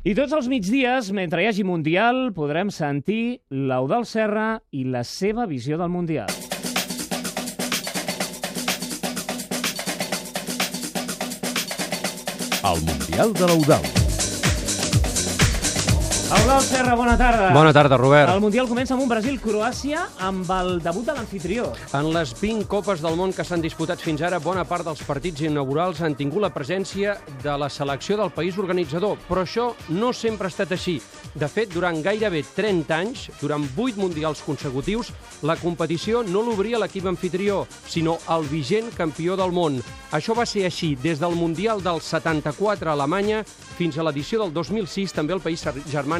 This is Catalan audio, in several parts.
I tots els migdies, mentre hi hagi Mundial, podrem sentir l'Eudal Serra i la seva visió del Mundial. El Mundial de l'Eudal. Eudal Serra, bona tarda. Bona tarda, Robert. El Mundial comença amb un Brasil-Croàcia amb el debut de l'anfitrió. En les 20 Copes del Món que s'han disputat fins ara, bona part dels partits inaugurals han tingut la presència de la selecció del país organitzador, però això no sempre ha estat així. De fet, durant gairebé 30 anys, durant 8 mundials consecutius, la competició no l'obria l'equip anfitrió, sinó el vigent campió del món. Això va ser així des del Mundial del 74 a Alemanya fins a l'edició del 2006, també al país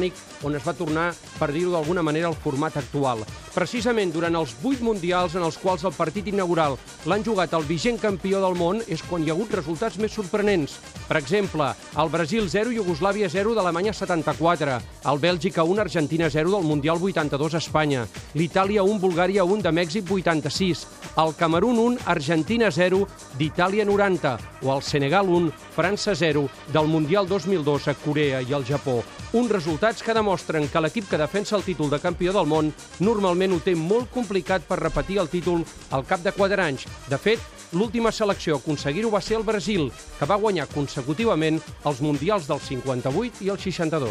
germànic, on es va tornar, per dir-ho d'alguna manera, al format actual. Precisament durant els 8 mundials en els quals el partit inaugural l'han jugat el vigent campió del món és quan hi ha hagut resultats més sorprenents. Per exemple, el Brasil 0, Iugoslàvia 0 d'Alemanya 74, el Bèlgica 1, Argentina 0 del Mundial 82 a Espanya, l'Itàlia 1, Bulgària 1 de Mèxic 86, el Camerún 1, Argentina 0 d'Itàlia 90 o el Senegal 1, França 0 del Mundial 2002 a Corea i el Japó. Uns resultats que demostren que l'equip que defensa el títol de campió del món normalment ho té molt complicat per repetir el títol al cap de quatre anys. De fet, l'última selecció a aconseguir-ho va ser el Brasil, que va guanyar consecutivament els Mundials del 58 i el 62.